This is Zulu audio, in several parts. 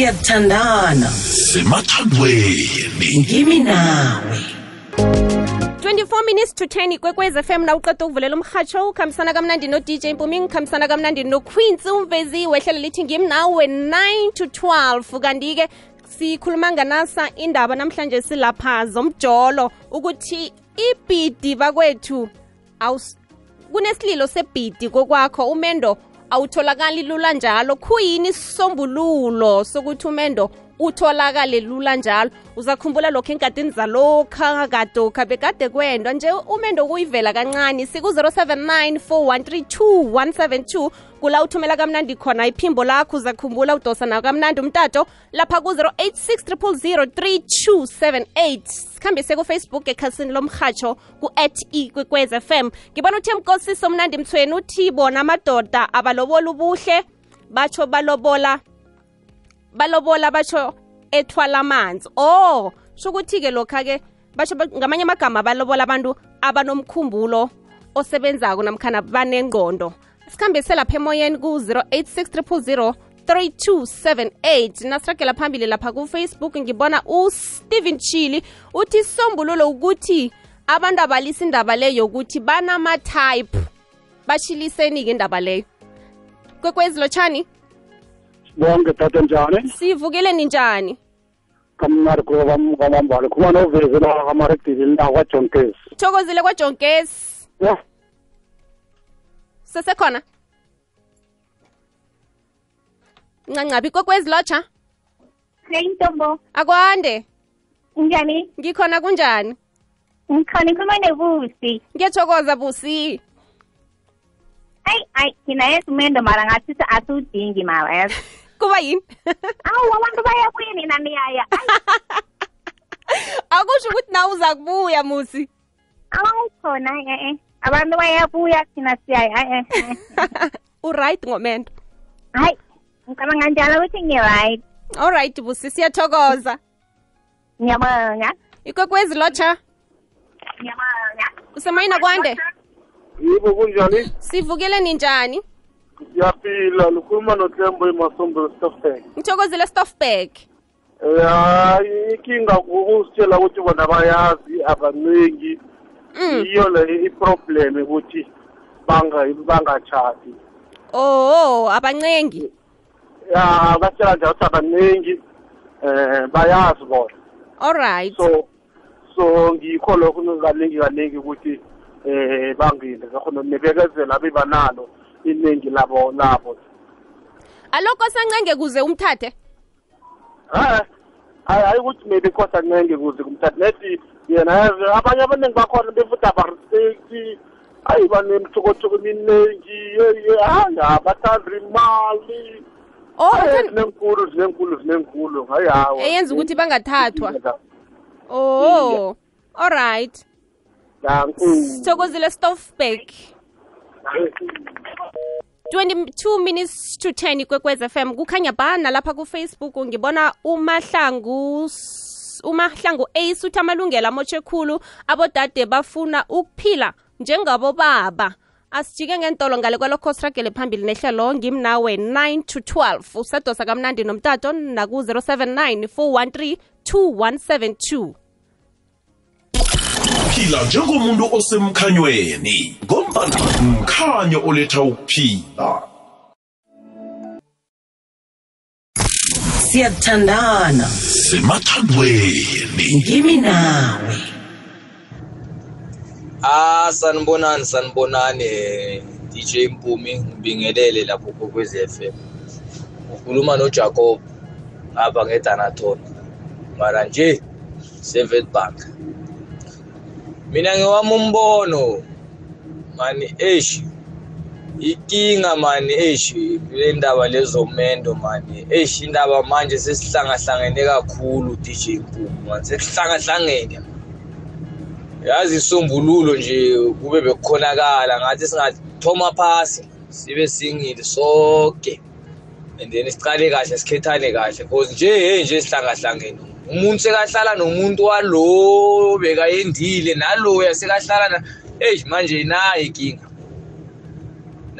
siyathandana semathandweni ngimi nawe. 24 minutes to 10 ikwekwez fm na uqeda ukuvulela umhatsho ukhambisana kamnandi no-dj mpumi ngikhambisana kamnandi noqueens umvezi wehlelo lithi ngimi nawe 9 to 12 kanti-ke sikhuluma nganasa indaba namhlanje silapha zomjolo ukuthi ibhidi bakwethu kunesililo sebhidi kokwakho. Umendo awutholakali lula njalo. Khuyini isisombululo sokuthi umendo utholakale lula njalo? Uzakhumbula lokho enkadini zalokha kadokha bekade kwendwa nje umendo kuyivela kancane. Siku-079 413 172 kula uthumela kamnandi khona. Iphimbo lakho uzakhumbula udosa nawo kamnandi. Umtato lapha ku-086 3278 sikhambise kufacebook ekhasini lomhatsho ku-at ikwekwez fm ngibona uthi mkosiso mnandi mthweni uthi bona amadoda abalobola ubuhle batsho balobola balobola batsho ethwala amanzi. Oh sho ukuthi-ke lokha-ke basho ngamanye amagama balobola abantu abanomkhumbulo osebenzako namkhana banengqondo sikhambise lapha emoyeni ku-086 3278 nasiragela phambili lapha kufacebook ngibona usteven chili uthi sombululo ukuthi abantu abalisa indaba leyo yokuthi banama-type. Bashiliseni-ke indaba leyo. Kwekwezi lotshani? Bonke tata njani? Sivukeleni ninjani? Kamnari kwamambala. Kuba novezi la kamaredili la kwajonkezi thokozile kwajonkesi ya sesekhona ncancabi ikokwezi lotsha Hey Ntombo, akwande njani? ngikhona kunjani Ngikhona ikhuluma nebusi. ngiyathokoza busi Ayi ayi thina mara ngathi si- asiwudingi mara yazi. kuba yini Awu abantu baya nina niyaya. Ayi akusho ukuthi nawe uza kubuya musi awu khona eh eh. Abantu bayabuya thina siyayi eh eh. uright ngomendo Hayi ngicabanga njalo ukuthi ngi-right. allright busi siyathokoza Ngiyabonga. ikwekwezi lotsha Ngiyabonga. usemayina kwande yibo kunjani sivukile ninjani siyaphila lukhuluma nothembo emasombe stoftek ngithokozile stofbak hayi inkinga ukusitshela ukuthi bona bayazi abaningi. Yiyo le iproblem ukuthi banga- bangatshati oh abancengi. Ya basitshela njalo ukuthi abaningi um bayazi bona. Alright so so ngikho lokho kaningi kaningi ukuthi eh bangile. Ngakhona nebekezela bebanalo iningi labo labo. Alokho sancenge kuze umthathe? Eh hayi ukuthi maybe khosa ncenge kuze kumthatha nethi yena abanye abaningi bakhona befuthi abarespecti hayi banemthokotoko eminingi hayi abathanda imali. Oh zinenkulu zinenkulu zinenkulu hayi hawa eyenza ukuthi bangathathwa. Oh alright sithokozile stoffberg. 22 minutes to 10 kwekwez fm kukhanya bana lapha kufacebook ngibona umahlangu umahlangu ace uthi amalungelo amoshe khulu abodade bafuna ukuphila njengabobaba asijike ngentolo ngale kwalokho siragele phambili nehlelo ngimnawe 9 to 12 usadosa kamnandi nomtato naku-079 413 2172 phila njengomuntu osemkhanyweni ngombana mkhanyo oletha ukuphila. Siyathandana semathandweni ngimi nawe Ah sanibonani sanibonani DJ Mpumi ngibingelele lapho kokwez FM. Ukhuluma noJacob ngapha ngedanaton. Mara nje Sevetbank. Mina ngewami umbono mani eish ikinga mani eish le ndaba lezomendo mani. Eish indaba manje sesihlangahlangene kakhulu DJ Mpumi manje sesihlangahlangene yazi isombululo nje kube bekukhonakala ngathi singathoma phasi sibe singili sonke and then sicale kahle sikhethane kahle because nje hey nje sihlangahlangene umuntu sekahlala nomuntu walo bekayendile naloya sekahlala na hey manje nayi inkinga.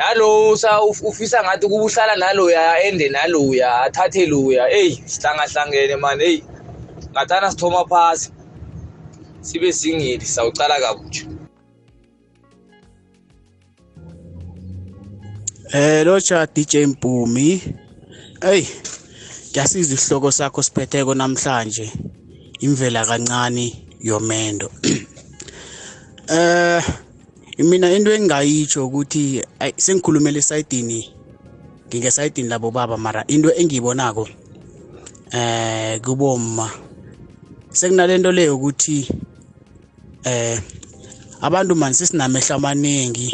Nalo sa uf- ufisa ngathi kuba uhlala naloya ende naloya athathe loya eyi sihlangahlangene mani eyi ngathana sithoma phasi sibe singeli sawucala kabutsha Eh locha DJ Mpumi. Ey. Ngiyasiza isihloko sakho siphetheko namhlanje. Imvela kancane yomendo. Eh mina into engingayitsho ukuthi sengikhulumela esayidini ngingesayidini labo baba mara into engiyibonako eh kuboma sekunalento leyo ukuthi eh abantu manje sesinamehla amaningi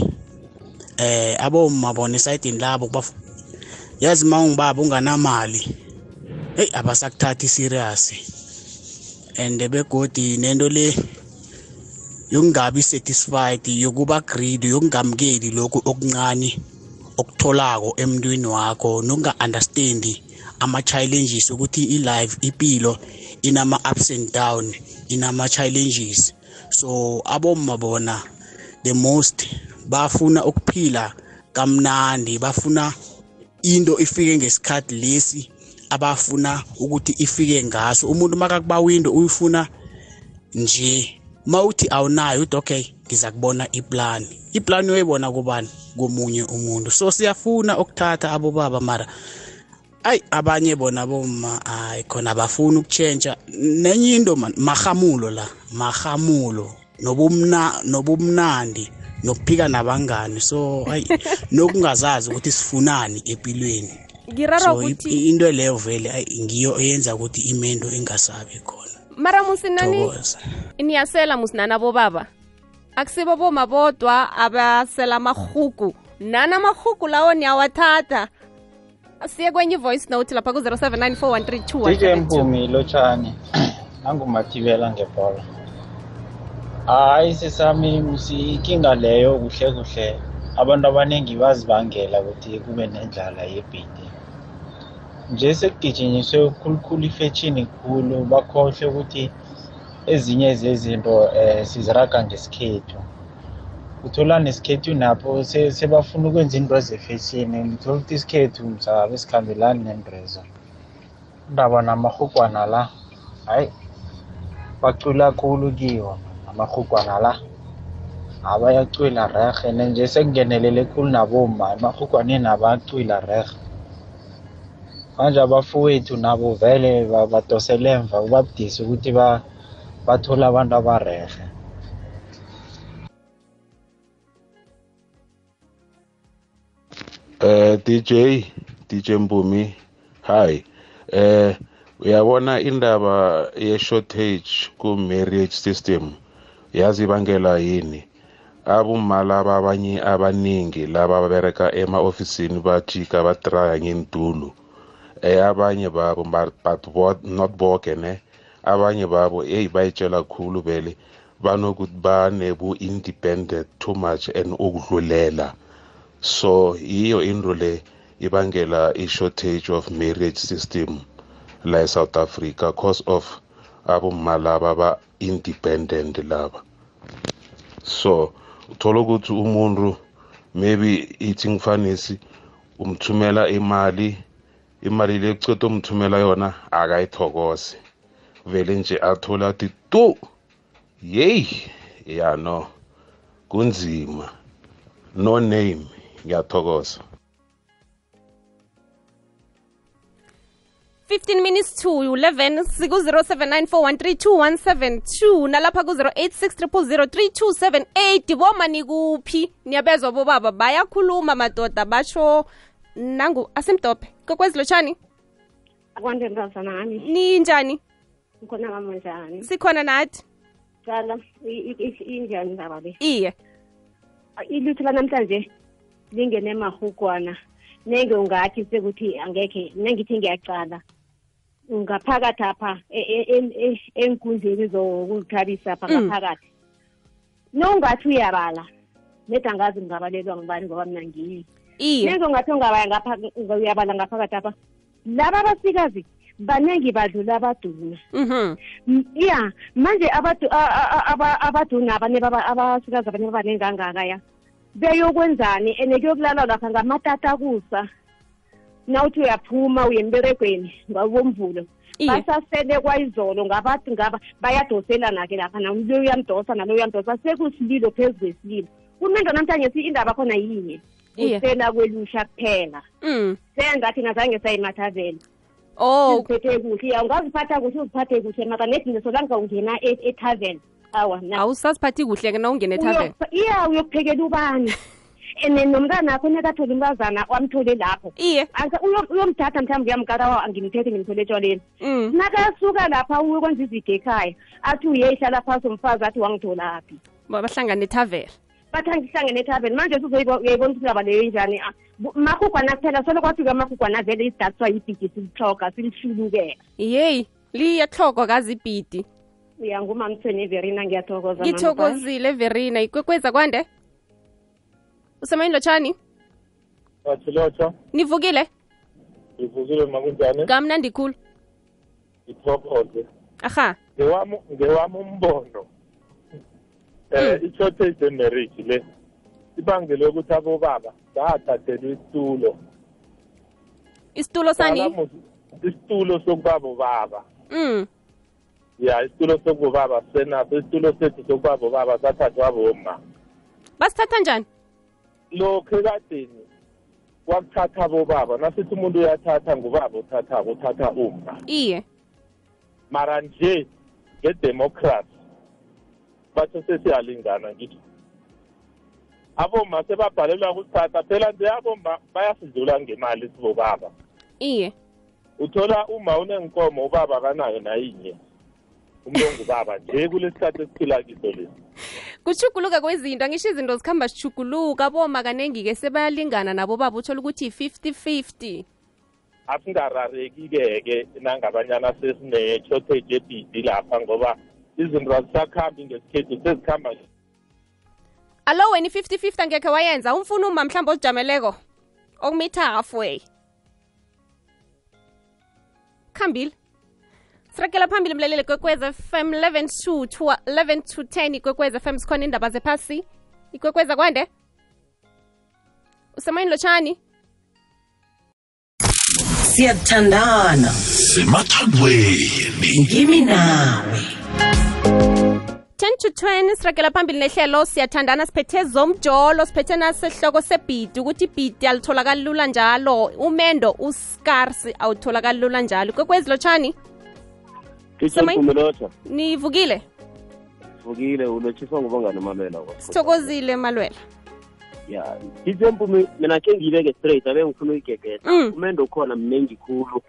eh aboma bona esayidini labo baf yazi mawungibaba unganamali hey abasakuthathi serious and begodi nento le yokungabi satisfied yokuba greedy yokungamukeli lokhu okuncane okutholako emntwini wakho nokunga-understandi ama-challenges ukuthi i-life impilo inama-ups and down inama-challenges. So aboma bona the most bafuna ukuphila kamnandi bafuna into ifike ngesikhathi lesi abafuna ukuthi ifike ngaso. Umuntu makakuba window uyifuna nje mawuthi awunayo uthi okay ngiza kubona iplani iplani uyayibona kubani? Komunye umuntu. So siyafuna ukuthatha abobaba mara ayi abanye bona boma ayi khona bafuna ukutshentsha nenye into man mahamulo la mahamulo nobumna nobumnandi nokuphika nabangani. So ayi nokungazazi ukuthi sifunani empilweni ngirara so ukuthi i- into leyo vele ayi, ngiyo eyenza ukuthi imendo ingasabi khona. Mara musinani niyasela musinana bobaba. Akusibo boma bodwa abasela amahugu nana amahugu lawo niyawathatha. Siye kwenye i-voice note lapha ku-079 DJ Mpumi lotshani. Nangumathibela ngebhola. Hayi sesami ikinga leyo kuhle kuhle. Abantu abaningi bazibangela ukuthi kube nendlala yebhidi. Nje sekugijinyiswe khulukhulu ifetshini khulu bakhohle ukuthi ezinye zezinto um siziraga ngesikhethu. Uthola nesikhethu napho se- sebafuna ukwenza into zefeshini ngithola ukuthi isikhethu msabe sikhambelani nendrezo. Indaba namarhugwana la hayi bacwila khulu kiwo amarhugwana la. Abayacwila rerhe nje sekungenelele khulu naboma emarhugwaneni abacwila rerhe. Manje abafowethu nabo vele ba- badosele emva kubabudisi ukuthi ba- bathole abantu abarerhe. Eh DJ DJ Mpumi hi. Eh uyabona indaba ye shortage ku marriage system? Yazi ibangela yini? Abumma laba abanye abaningi laba babereka ema-ofisini bajika batraya ngentulo eh abanye babo ba- but bo- not boke ne? Abanye babo eyi bayitshela khulu vele banokuthi banebu-independent too much and ukudlulela. So yiyo into le ibangela i-shortage of marriage system la e-south africa cause of abomma laba ba-independent laba. So uthola ukuthi umuntu maybe ithi ngifanisi umthumela imali imali le kuceda umthumela yona akayithokoze. Vele nje athola athi tu. Yeyi ya no. Kunzima. No name ngiyathokoza. 15 minutes to 11 siku-0794132172 nalapha ku 0863003278 boma nikuphi? Niyabezwa bobaba bayakhuluma madoda basho nangu asimdobhe kokwezilotshani akwande mntazana nami ninjani ngikhona mama njani sikhona nathi. I- injani indaba le iye. Ilutho lanamhlanje lingene mahugwana nenge ungathi sekuthi angekhe nengithi ngiyaqala ngaphakathi apha e- e- e- enkundleni zokuzithabisa apha Mm. ngaphakathi. Nongathi uyabala nedi angazi ngingabalelwa ngibani ngoba mina ngiyi iye. Nenge ungathi uyabala ngaphakathi apha laba abasikazi baningi badlula abaduna. Mhm. Ya manje abaduna abane baba- abasikazi abane babanengi kangaka ya. Beyokwenzani and kuyokulala lapha ngamatatakusa nawuthi uyaphuma uye emberegweni ngabomvulo basasele kwayizolo ngabathi ngaba bayadoselana-ke lapha nalo uyamdosa nalo uyamdosa. Sekusililo phezu kwesililo. Kumendo namhlanje si indaba khona yinye. Iye. kusela kwelusha kuphela. Mm. Sengathi ngazange sayimathavela oh. Uziphethe kuhle iya ungaziphatha kuhle uziphathe kuhle maka nedinto solanga ungena e- ethaveni awa awusaziphathi kuhle-ke na ungene ethaveni Uyok- iya uyokuphekela ubani? And nomntana akho nekathole umntazana wamthole lapho. Iye. Uyomthatha mhlawumbe uyamkarawa ngimthethe ngimthole etshwaleni mm. Nakasuka lapha uyokwenza iziga ekhaya athi uyehlala phasi umfazi athi wangitholaphi Ba- bahlangane ethaveni bathi angihlangene ethabeni manje sizoyibona ukuthi indaba leyo injani Ah, amagugwana kuphela solo kwafika amagugwana vele isidatswa yibhidi silihloga silishulukela yeyi liyahlogwa kazi ibhidi uya ngumamthweni everina ngiyathokoza ngithokozile verina ikwekweza kwande usemayini lotshani? Bathilotho, nivukile? Ngivukile makunjani? kamnandi khulu. Ngithokoze. aha. Ngewami ngewami umbono. Eh i-shortage marriage le ibangele ukuthi abobaba bathathelwa isitulo. isitulo sani Isitulo sokubaba baba. mm Ya isitulo sokubaba senaso isitulo sethu sokubaba baba sathathwa aboma. basithatha njani Lokho ekadeni wakuthatha abobaba nasithi umuntu uyathatha ngubaba uthathako uthatha uma. iye mara nje ngedemocracy batho sesiyalingana ngithi aboma sebabhalelwa kusithatha phela nje aboma bayasidlula ngemali sibobaba. Iye. Uthola uma unenkomo ubaba kanayo nayinye. Umuntu ongubaba nje kulesikhathi esiphila kiso lesi kuchuguluka kwezinto angisho izinto zikhamba zichuguluka boma kanengi-ke sebayalingana nabo baba uthola ukuthi i-fifty fifty. Asingarareki-ke ke nangabanyana sesine-shortage ebhidi lapha ngoba izinto azisakhambi ngesikhethu sezikhamba alo wena i-fifty fifty angekhe wayenza? Umfuna uma mhlawumbe ozijameleko? Okumitha halfway khambile. Sirakela phambili mlaleli kwekwez fm 11 to 11 to 10 ikwekwez fm sikhona indaba zephasi. Ikwekweza kwande? Usemayini lotshani siyathandana. Semathandweni. Ngimi nawe 10 to 20 sirakela phambili nehlelo. Siyathandana siphethe zomjolo siphethe nasehloko sebhidi ukuthi ibhidi alitholakali lula njalo. Umendo uscars awutholakali lula njalo. Kwekwezi lotshani? Nivukile? Vukile ulotshiswa ngubongani umalwela sithokozile malwela. Ya DJ Mpumi mina ke ngiyibeke straight abe ngifuna uyigegeda. Mm. umendo ukhona mnengi khulu.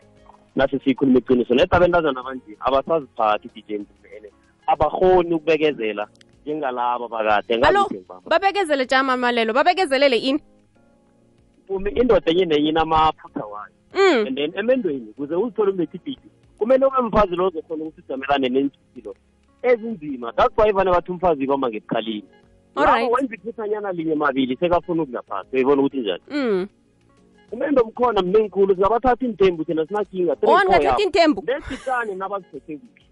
Nasi siyikhuluma iqiniso nedi abentazana banje abasaziphathi DJ Mpumi ene abakhoni ukubekezela njengalaba bakade. Alo babekezele jama malelo babekezelele ini? Umi indoda enye nenye inamaphutha wayo. Mm. and then emendweni kuze uzithole unetibhidi kumele ube mfazi lo ozokhona ukuthi ujamelane neentshilo ezinzima. That's why vane bathi umfazi ibamba ngebukhalini Alright. Lapho wenza iphuthanyana linye mabili sekafuna ukuya uyayibona ukuthi njani? Mm. umendo mkhona mnengikhulu singabathatha iintembu thina sinakinga ningathatha iintembu? nesitane nabaziphethe kuhle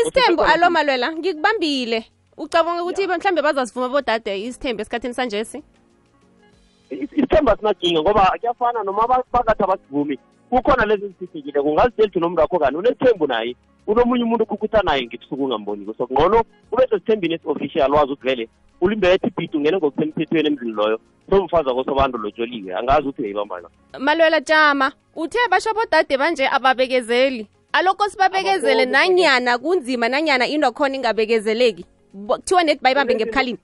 isithembu alo malwela ngikubambile. Ucabanga ukuthi mhlawumbe bazasivuma bodade isithembu esikhathini sanjesi? Is- isithembu asinakinga ngoba kuyafana noma ba- bakathi abasivumi kukhona lezi ezisifikile kungazitsheli nomuntu wakho kani unesithembu naye. Unomunye umuntu ukukhutha naye ngebusuku ungamboniko so ngcono ube sesithembini esi-official wazi ukuthi vele ulimbethe ibhidi ungene ngokusemthethweni emzini loyo. Somfazi wako sobantu lotsholiwe angazi ukuthi uyayibambana malwela jama. Uthe basho bodade banje ababekezeli. Aloko sibabekezele nanyana kunzima nanyana into khona ingabekezeleki. Kuthiwa nethi bayibambe ngebukhalini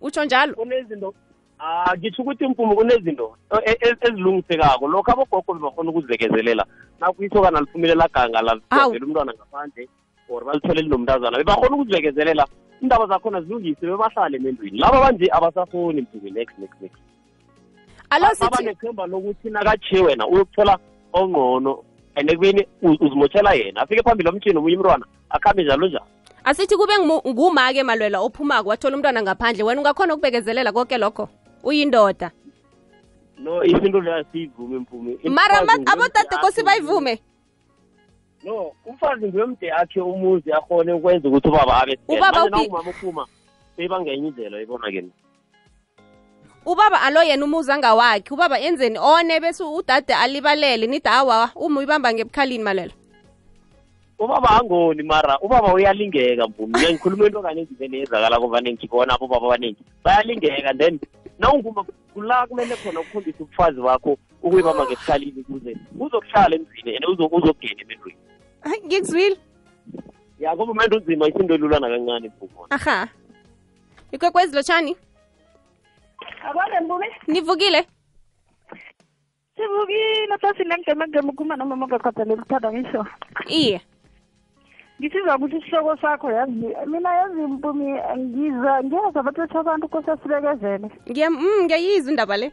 utsho njalo? Kunezinto ah ngitsho ukuthi impumo kunezinto e- e- ezilungisekako. Lokho abogogo bebakhona ukuzibekezelela. Nakuyisokana liphumelela ganga lavela umntwana ngaphandle or balithole linomntazana bebakhona ukuzibekezelela indaba zakhona zilungise bebahlale emendweni laba banje abasafoni mpumo next next next. Alo abanethemba lokuthi nakatshiye wena uyokuthola ongqono and ekubeni uzimotshela yena afike phambili omtshini omunye umntwana akhambe njalo njalo. Asithi kube ngumake malwela ophumako wathola umntwana ngaphandle wena ungakhona ukubekezelela konke lokho? Uyindoda. No isinto leyo asiyivume mpume mara abodade kosi bayivume. No umfazi nguyomde akhe umuzi akhone ukwenza ukuthi ubaba abe Ubaba ubaba uphuma seyibangenye indlela ibona ke ubaba alo yena umuza ngawakhe ubaba enzeni one bese udade alibalele. Nithi awa uma uyibamba ngebukhalini malelo. Ubaba angoni mara. Ubaba uyalingeka mvumi. Ngikhuluma into kaningi vele yenzakala kovanengi abo baba abaningi bayalingeka then. Nawunguma kula kumele khona ukukhombisa ubufazi bakho ukuyibamba ngesikhalini ukuze uzokuhlala emzini and uzokugena emendweni Hayi, ngikuzwile. Ya ngoba umendo unzima isinto elulana kancane mvumo aha. Ikwekwezi lotshani abone mbube nivukile sivukile phasile ngemegeme ukhuluma noma ongakhathaleli ukuthanda ngisho iye. Ngisiza ukuthi isihloko sakho yazi mina yazi mpumi ngiza ngiyeza bathesha abantu kosasibekezele Ngiya- mm, ngiyayizwa indaba le.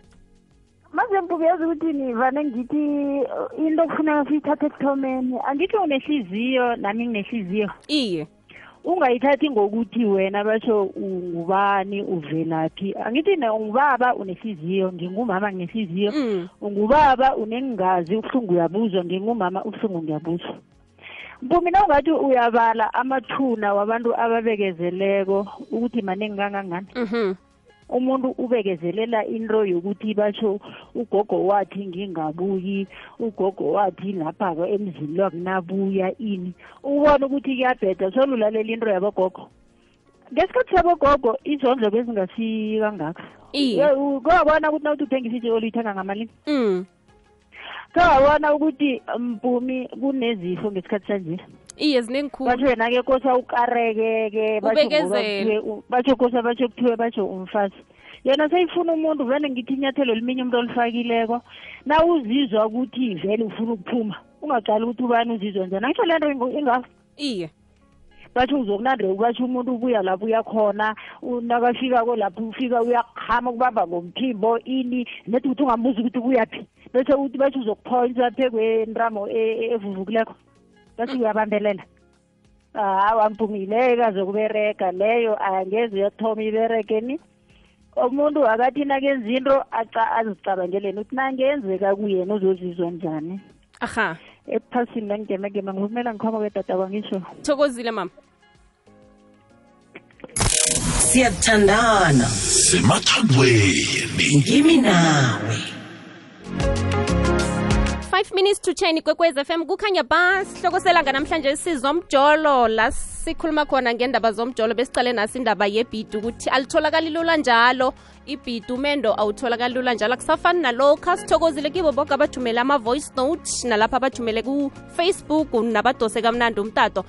Maze mpumi yazi ukuthi nivane ngithi into kufuneka siyithathe ekuthomeni. Angithi unehliziyo nami nginehliziyo. Iye ungayithathi ngokuthi wena basho ungubani uvelaphi. Angithi na ungubaba unehliziyo ngingumama nginehliziyo. Mm. ungubaba unengazi ubuhlungu uyabuzwa ngingumama ubuhlungu ngiyabuzwa. Mpumi na ungathi uyabala amathuna wabantu ababekezeleko ukuthi maningi kangangani mhm. Umuntu ubekezelela into yokuthi basho ugogo wathi ngingabuyi ugogo wathi lapha-ke emzini lwakunabuya ini. Ubona ukuthi kuyabheda solulalela into yabogogo. Ngesikhathi sabogogo izondlo bezingasi kangaka Iye. Ye, u- kuyabona ukuthi nawuthi uthengisa itshe oluyithenga ngamalini? Mm. Kuyabona ukuthi mpumi kunezifo ngesikhathi sanje? Iye zinengikhulu batsho yena-ke kosa ukareke-ke batsho ngoba Ubekezele. kuthiwe u- batsho kosa batsho kuthiwe batsho umfazi. Yena seyifuna umuntu vele ngithi inyathelo liminye umuntu olifakileko. Na uzizwa ukuthi vele ufuna ukuphuma ungaqali ukuthi ubani uzizwa njani. Angisho le nto ingo- ingako iye. Batsho uzokunande batsho umuntu ubuya lapho uyakhona u- nakafikako lapho ufika uyakhama kubamba ngomphimbo ini nethi ukuthi ungambuza ukuthi ubuyaphi bese uthi batsho uzokuphoyisa phekwentramo evuvukileko. Bathi uyabambelela hawa mpumi leyo kazokubereka leyo angeze yathoma ibereke ni. Umuntu akathi nakenza into aca azicabangeleni ukuthi nangenzeka kuyena uzozizwa njani. Aha. Ephasini nangemegeme ngivumela ngikhoma kwedata kwangisho. Thokozile mama. Siyathandana. Semathandweni. Ngimi nawe. 5 minutes to 10 kwekwez m kukhanya ba sihloko namhlanje sizomjolo la sikhuluma khona ngendaba zomjolo besicale nasi indaba yebhidu ukuthi alitholakali lula njalo. Ibhidu umendo awutholakali lula njalo akusafani nalokhu sithokozile kibo boke abathumele ama-voice note nalapho abathumele ku-facebook nabadose kamnandi umtato